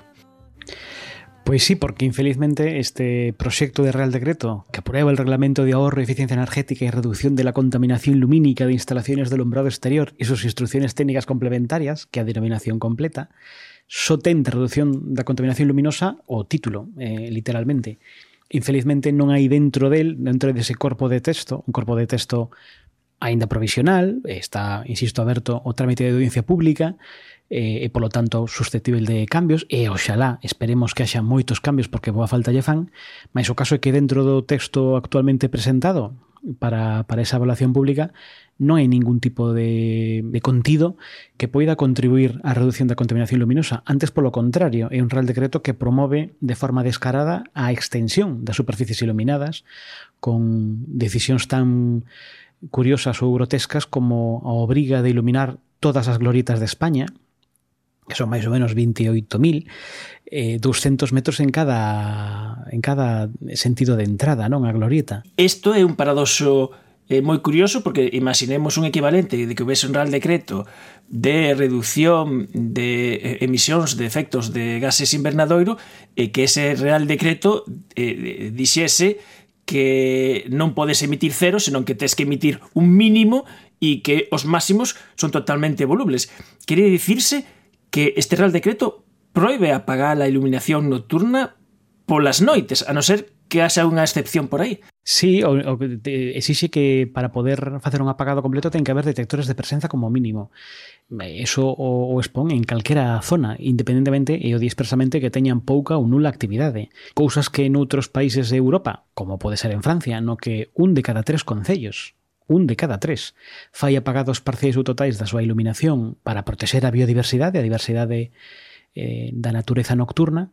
Pois sí, porque infelizmente este proxecto de Real Decreto que aprueba el Reglamento de Ahorro, Eficiencia Energética y Reducción de la Contaminación Lumínica de Instalaciones de Alumbrado Exterior y sus instrucciones técnicas complementarias, que a denominación completa, só ten de reducción contaminación luminosa o título, eh, literalmente. Infelizmente non hai dentro del, dentro dese corpo de texto, un corpo de texto aínda provisional, está, insisto, aberto o trámite de audiencia pública, eh, e polo tanto susceptible de cambios e oxalá esperemos que haxa moitos cambios porque boa falta lle fan mas o caso é que dentro do texto actualmente presentado para, para esa evaluación pública non hai ningún tipo de, de contido que poida contribuir á reducción da contaminación luminosa. Antes, polo contrario, é un real decreto que promove de forma descarada a extensión das superficies iluminadas con decisións tan curiosas ou grotescas como a obriga de iluminar todas as gloritas de España, que son máis ou menos 28.000, eh, 200 metros en cada en cada sentido de entrada, non a glorieta. Isto é un paradoxo eh, moi curioso porque imaginemos un equivalente de que houvese un real decreto de reducción de eh, emisións de efectos de gases invernadoiro e que ese real decreto eh, dixese que non podes emitir cero, senón que tes que emitir un mínimo e que os máximos son totalmente volubles. Quere dicirse que este Real Decreto proíbe apagar a iluminación nocturna polas noites, a non ser que haxa unha excepción por aí. Sí, o, o, exixe que para poder facer un apagado completo ten que haber detectores de presenza como mínimo. Eso o, o expón en calquera zona, independentemente e o di expresamente que teñan pouca ou nula actividade. Cousas que en outros países de Europa, como pode ser en Francia, no que un de cada tres concellos un de cada tres, fai apagados parciais ou totais da súa iluminación para protexer a biodiversidade, a diversidade eh, da natureza nocturna,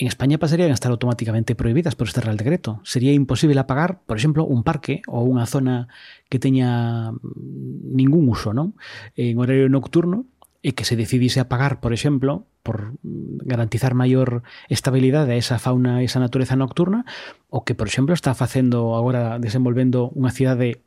en España pasarían a estar automáticamente prohibidas por este Real Decreto. Sería imposible apagar, por exemplo, un parque ou unha zona que teña mm, ningún uso non? En horario nocturno e que se decidise apagar, por exemplo, por mm, garantizar maior estabilidade a esa fauna, e esa natureza nocturna, o que, por exemplo, está facendo agora desenvolvendo unha cidade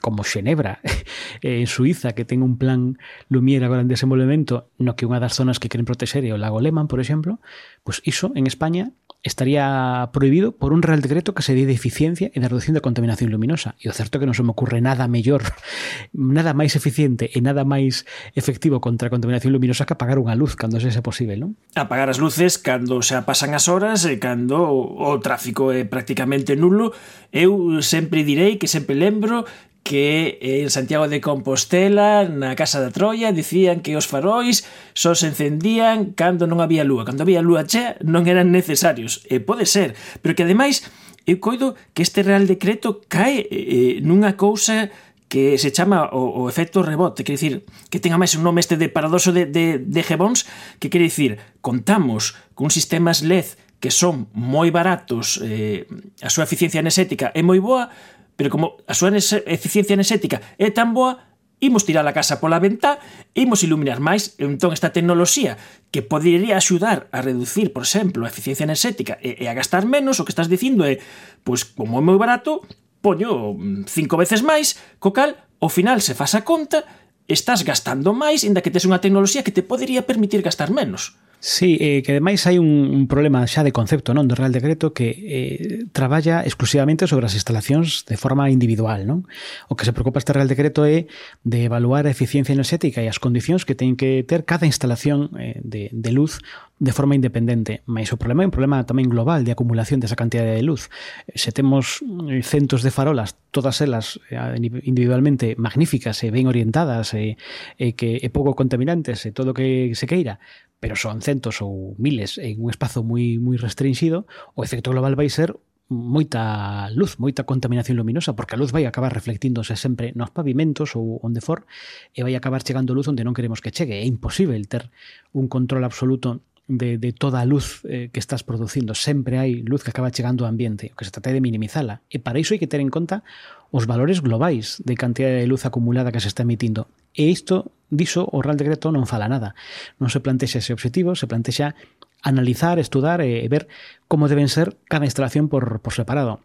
como Xenebra en Suiza que ten un plan Lumière agora en desenvolvemento no que unha das zonas que queren protexer é o lago Lehmann, por exemplo, pois iso en España estaría prohibido por un real decreto que se dé de eficiencia en la reducción de contaminación luminosa. E o certo que non se me ocurre nada mellor, nada máis eficiente e nada máis efectivo contra a contaminación luminosa que apagar unha luz cando se é posible, non? Apagar as luces cando xa pasan as horas eh, e cando o tráfico é prácticamente nulo. Eu sempre direi que sempre lembro que eh, en Santiago de Compostela, na Casa da Troia, dicían que os farois só se encendían cando non había lúa. Cando había lúa chea non eran necesarios. E pode ser, pero que ademais eu coido que este Real Decreto cae eh, eh nunha cousa que se chama o, o efecto rebote, quer dicir, que tenga máis un nome este de paradoxo de, de, de Gebons, que quer dicir, contamos con sistemas LED que son moi baratos, eh, a súa eficiencia enerxética é moi boa, pero como a súa eficiencia enerxética é tan boa, imos tirar a casa pola ventá, imos iluminar máis, entón esta tecnoloxía que podería axudar a reducir, por exemplo, a eficiencia enerxética e, e a gastar menos, o que estás dicindo é, pois, como é moi barato, poño mm, cinco veces máis, co cal, ao final se faz a conta, estás gastando máis, inda que tes unha tecnoloxía que te podería permitir gastar menos. Sí, eh, que ademais hai un, un problema xa de concepto non do Real Decreto que eh, traballa exclusivamente sobre as instalacións de forma individual. Non? O que se preocupa este Real Decreto é de evaluar a eficiencia enerxética e as condicións que ten que ter cada instalación eh, de, de luz de forma independente. Mas o problema é un problema tamén global de acumulación desa cantidade de luz. Se temos eh, centos de farolas, todas elas eh, individualmente magníficas e ben orientadas e, e que e pouco contaminantes e todo o que se queira, pero son centos ou miles en un espazo moi moi restringido, o efecto global vai ser moita luz, moita contaminación luminosa, porque a luz vai acabar reflectíndose sempre nos pavimentos ou onde for, e vai acabar chegando luz onde non queremos que chegue. É imposible ter un control absoluto de, de toda a luz eh, que estás producindo. Sempre hai luz que acaba chegando ao ambiente, o que se trata de minimizala. E para iso hai que ter en conta os valores globais de cantidad de luz acumulada que se está emitindo. E isto, diso, o Real Decreto non fala nada. Non se plantexa ese objetivo, se plantexa analizar, estudar e ver como deben ser cada instalación por, por separado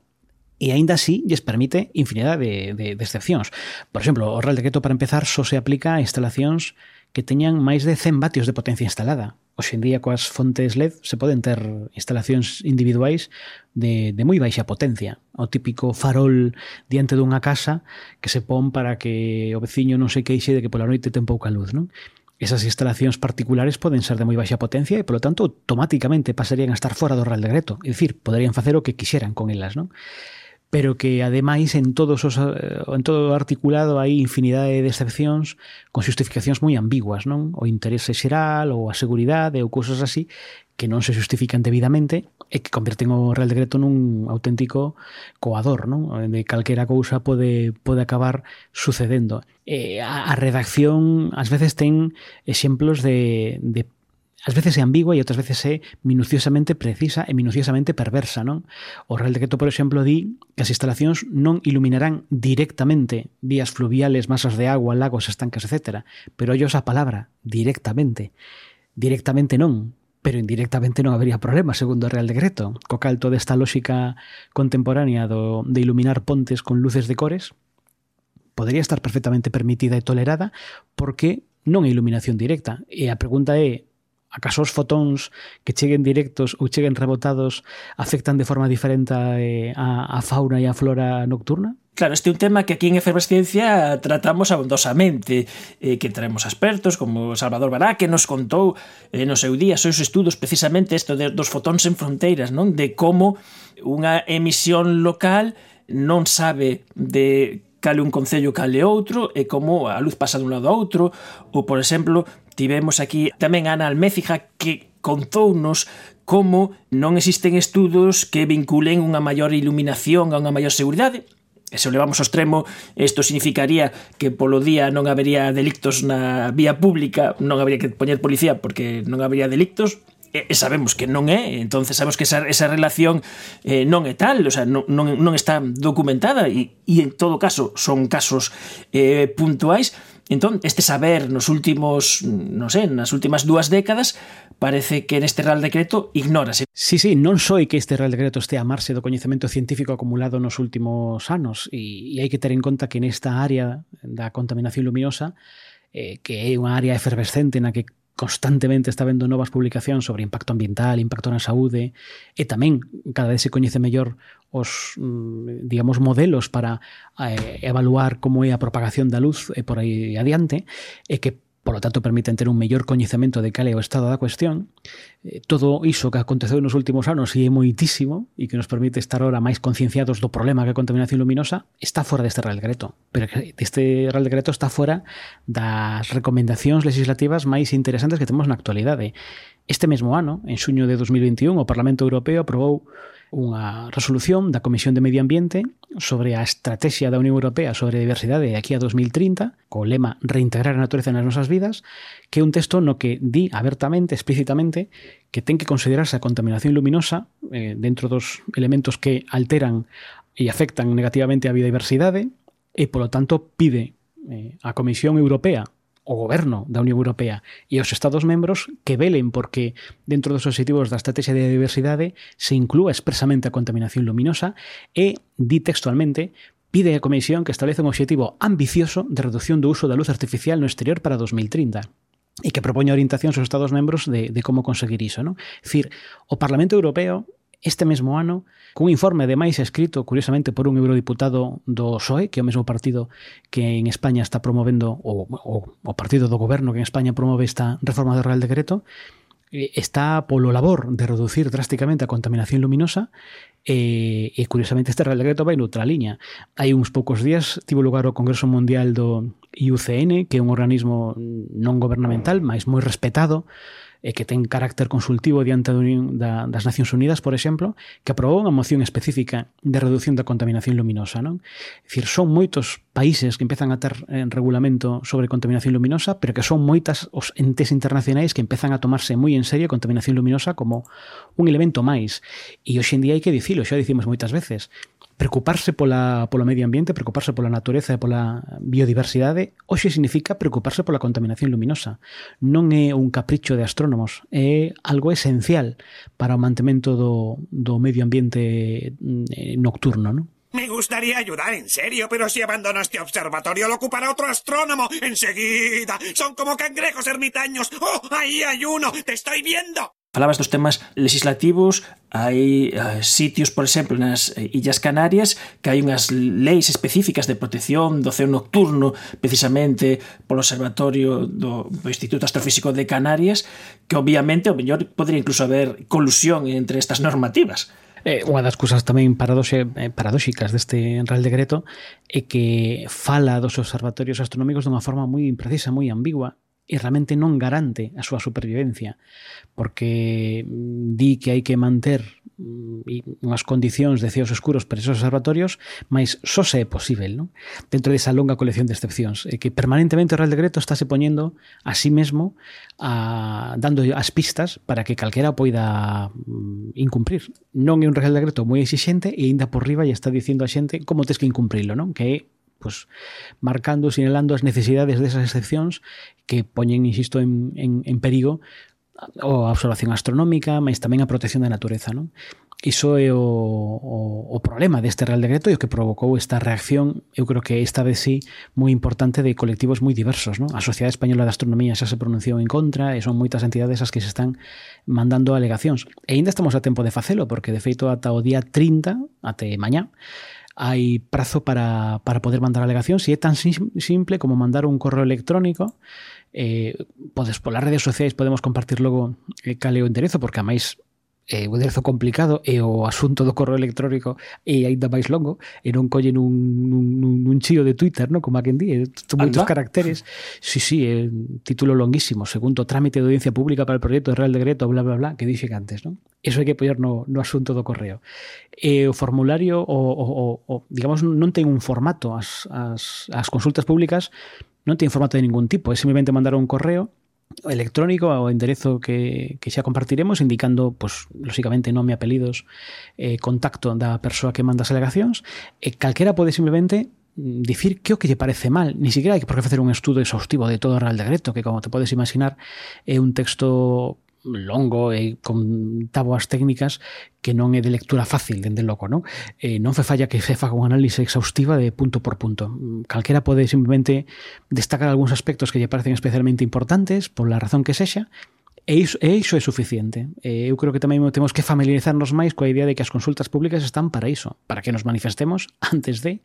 e aínda así lles permite infinidade de, de, de. Por exemplo, o Real Decreto para empezar só se aplica a instalacións que teñan máis de 100 vatios de potencia instalada. Hoxe en día coas fontes LED se poden ter instalacións individuais de, de moi baixa potencia. O típico farol diante dunha casa que se pon para que o veciño non se queixe de que pola noite ten pouca luz. Non? Esas instalacións particulares poden ser de moi baixa potencia e, polo tanto, automáticamente pasarían a estar fora do Real Decreto. É dicir, poderían facer o que quixeran con elas. Non? pero que ademais en todos os, eh, en todo o articulado hai infinidade de excepcións con justificacións moi ambiguas, non? O interese xeral ou a seguridade ou cousas así que non se justifican debidamente e que converten o Real Decreto nun auténtico coador, non? De calquera cousa pode, pode acabar sucedendo. E a, a redacción ás veces ten exemplos de, de ás veces é ambigua e outras veces é minuciosamente precisa e minuciosamente perversa, non? O Real Decreto, por exemplo, di que as instalacións non iluminarán directamente vías fluviales, masas de agua, lagos, estancas, etc. Pero ollos a palabra, directamente. Directamente non, pero indirectamente non habería problema, segundo o Real Decreto. Co cal toda esta lógica contemporánea do, de iluminar pontes con luces de cores podría estar perfectamente permitida e tolerada porque non é iluminación directa. E a pregunta é, acaso os fotóns que cheguen directos ou cheguen rebotados afectan de forma diferente a, a, a fauna e a flora nocturna? Claro, este é un tema que aquí en Efervesciencia tratamos abondosamente, eh, que traemos expertos como Salvador Bará, que nos contou eh, no seu día seus estudos precisamente isto de, dos fotóns en fronteiras, non de como unha emisión local non sabe de cale un concello cale outro e como a luz pasa dun lado a outro ou por exemplo Tivemos aquí tamén a Ana Almécija que contounos como non existen estudos que vinculen unha maior iluminación a unha maior seguridade, E se o levamos ao extremo, isto significaría que polo día non habería delictos na vía pública, non habería que poñer policía porque non habería delictos, e sabemos que non é, entonces sabemos que esa, esa relación eh, non é tal, o sea, non, non, non está documentada e, e en todo caso son casos eh, puntuais, Entón, este saber nos últimos, non sei, nas últimas dúas décadas, parece que neste Real Decreto ignórase. Sí, sí, non soi que este Real Decreto este a marxe do coñecemento científico acumulado nos últimos anos e, e hai que ter en conta que nesta área da contaminación luminosa eh, que é unha área efervescente na que constantemente está vendo novas publicacións sobre impacto ambiental, impacto na saúde, e tamén cada vez se coñece mellor os, mm, digamos, modelos para eh, evaluar como é a propagación da luz e por aí adiante, e que polo tanto permiten ter un mellor coñecemento de cal é o estado da cuestión, eh, todo iso que aconteceu nos últimos anos e é moitísimo e que nos permite estar ahora máis concienciados do problema que a contaminación luminosa está fora deste Real Decreto, pero este Real Decreto está fora das recomendacións legislativas máis interesantes que temos na actualidade. Este mesmo ano, en xuño de 2021, o Parlamento Europeo aprobou unha resolución da Comisión de Medio Ambiente sobre a estrategia da Unión Europea sobre a diversidade aquí a 2030, co lema Reintegrar a natureza nas nosas vidas, que é un texto no que di abertamente, explícitamente, que ten que considerarse a contaminación luminosa eh, dentro dos elementos que alteran e afectan negativamente a biodiversidade e, polo tanto, pide eh, a Comisión Europea o goberno da Unión Europea e os Estados membros que velen porque dentro dos objetivos da Estrategia de Diversidade se inclúa expresamente a contaminación luminosa e, di textualmente, pide a Comisión que estableza un obxectivo ambicioso de reducción do uso da luz artificial no exterior para 2030 e que propoña orientacións aos Estados membros de, de como conseguir iso. Non? Es decir, o Parlamento Europeo este mesmo ano cun informe de máis escrito, curiosamente, por un eurodiputado do PSOE, que é o mesmo partido que en España está promovendo, o, o, o partido do goberno que en España promove esta reforma do Real Decreto, eh, está polo labor de reducir drásticamente a contaminación luminosa e, e curiosamente este Real Decreto vai noutra liña. Hai uns poucos días tivo lugar o Congreso Mundial do IUCN, que é un organismo non gubernamental, mas moi respetado e que ten carácter consultivo diante da, das Nacións Unidas, por exemplo, que aprobou unha moción específica de reducción da contaminación luminosa. Non? É dicir, son moitos países que empezan a ter en regulamento sobre contaminación luminosa, pero que son moitas os entes internacionais que empezan a tomarse moi en serio a contaminación luminosa como un elemento máis. E hoxe en día hai que dicilo, xa dicimos moitas veces, preocuparse pola, polo medio ambiente, preocuparse pola natureza e pola biodiversidade, hoxe significa preocuparse pola contaminación luminosa. Non é un capricho de astrónomos, é algo esencial para o mantemento do, do medio ambiente mm, nocturno, non? Me gustaría ayudar en serio, pero si abandono este observatorio lo ocupará otro astrónomo. Enseguida. Son como cangrejos ermitaños. ¡Oh, ahí hay uno! ¡Te estoy viendo! Falabas dos temas legislativos, hai uh, sitios, por exemplo, nas eh, Illas Canarias que hai unhas leis específicas de protección do ceo nocturno precisamente polo Observatorio do, do Instituto Astrofísico de Canarias que obviamente o mellor podría incluso haber colusión entre estas normativas. Eh, unha das cousas tamén paradoxe, eh, paradóxicas deste Real Decreto é que fala dos observatorios astronómicos dunha forma moi imprecisa, moi ambigua, e realmente non garante a súa supervivencia porque mm, di que hai que manter mm, unhas condicións de ceos escuros para esos observatorios, mas só se é posible, non? Dentro desa longa colección de excepcións, e que permanentemente o Real Decreto estáse poñendo a sí mesmo a, dando as pistas para que calquera poida mm, incumprir. Non é un Real Decreto moi exixente e ainda por riba e está dicindo a xente como tes que incumprilo, non? Que é pues, marcando, sinalando as necesidades desas excepcións que poñen, insisto, en, en, en perigo o a observación astronómica, mas tamén a protección da natureza. Non? Iso é o, o, o problema deste Real Decreto e o que provocou esta reacción, eu creo que esta vez sí, moi importante de colectivos moi diversos. Non? A Sociedade Española de Astronomía xa se pronunciou en contra e son moitas entidades as que se están mandando alegacións. E ainda estamos a tempo de facelo, porque de feito ata o día 30, até mañá, hay plazo para, para poder mandar alegación. Si es tan simple como mandar un correo electrónico, eh, pues por las redes sociales podemos compartir luego eh, el caleo enderezo, porque amáis eh, o aderezo complicado e o asunto do correo electrónico é aínda máis longo e non collen un, un, un chío de Twitter, no? Como a quen di, eh, moitos caracteres. Sí, sí, é un título longuísimo, segundo trámite de audiencia pública para o proxecto de Real Decreto, bla, bla, bla, que dixen antes, non? Eso hai que poñer no, no asunto do correo. E o formulario, o, o, o, o digamos, non ten un formato as, as, as consultas públicas non ten formato de ningún tipo, é simplemente mandar un correo electrónico ao enderezo que, que xa compartiremos indicando, pois, lóxicamente, nome, apelidos, eh, contacto da persoa que manda as alegacións e calquera pode simplemente mm, dicir que o que lle parece mal, ni siquiera hai por que facer un estudo exhaustivo de todo o Real Decreto, que como te podes imaginar é un texto longo e con taboas técnicas que non é de lectura fácil, dende logo, non? Eh, non fe falla que se faga un análise exhaustiva de punto por punto. Calquera pode simplemente destacar algúns aspectos que lle parecen especialmente importantes, por la razón que sexa, E iso, e iso é suficiente. E eu creo que tamén temos que familiarizarnos máis coa idea de que as consultas públicas están para iso, para que nos manifestemos antes de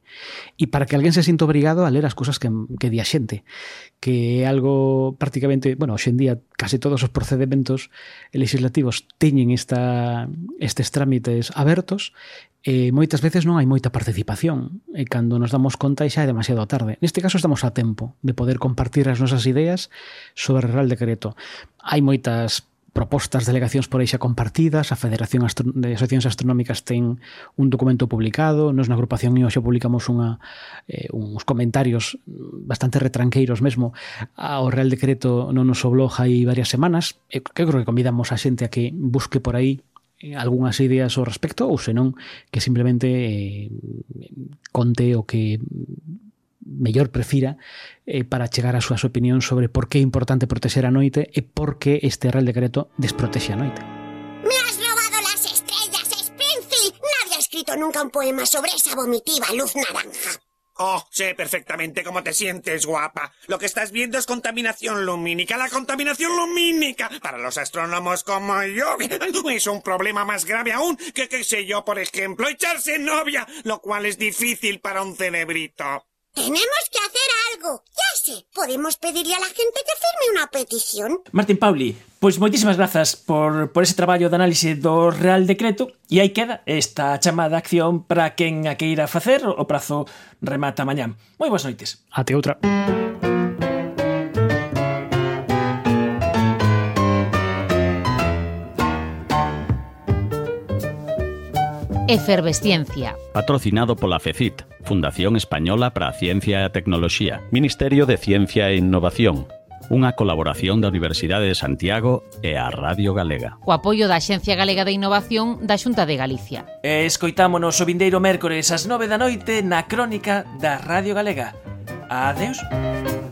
e para que alguén se sinta obrigado a ler as cousas que, que di a xente, que é algo prácticamente, bueno, hoxendía case todos os procedementos legislativos teñen esta, estes trámites abertos eh, moitas veces non hai moita participación e cando nos damos conta xa é demasiado tarde. Neste caso estamos a tempo de poder compartir as nosas ideas sobre o Real Decreto. Hai moitas propostas, delegacións por aí xa compartidas, a Federación Astro de Asociacións Astronómicas ten un documento publicado, nos na agrupación IO xa publicamos unha, eh, uns comentarios bastante retranqueiros mesmo ao Real Decreto no noso blog hai varias semanas, e que creo que convidamos a xente a que busque por aí Eh, algunhas ideas ao respecto ou senón que simplemente eh, conte o que mellor prefira eh, para chegar a súas opinións sobre por que é importante protexer a noite e por que este Real Decreto desprotexe a noite. Me has robado las estrellas, Springfield. Nadie ha escrito nunca un poema sobre esa vomitiva luz naranja. Oh, sé perfectamente cómo te sientes, guapa. Lo que estás viendo es contaminación lumínica. La contaminación lumínica, para los astrónomos como yo, es un problema más grave aún que, qué sé yo, por ejemplo, echarse novia, lo cual es difícil para un cerebrito. Tenemos que hacer algo. Ya sé, podemos pedirle a la gente que firme una petición. Martín Pauli, pois moitísimas grazas por, por ese traballo de análise do Real Decreto e aí queda esta chamada acción para quen a que ir a facer o prazo remata mañán. Moi boas noites. Ate outra. Efervesciencia. Patrocinado pola FECIT, Fundación Española para a Ciencia e a Tecnoloxía. Ministerio de Ciencia e Innovación. Unha colaboración da Universidade de Santiago e a Radio Galega. O apoio da Axencia Galega de Innovación da Xunta de Galicia. E escoitámonos o vindeiro mércores ás 9 da noite na Crónica da Radio Galega. Adeus. Adeus.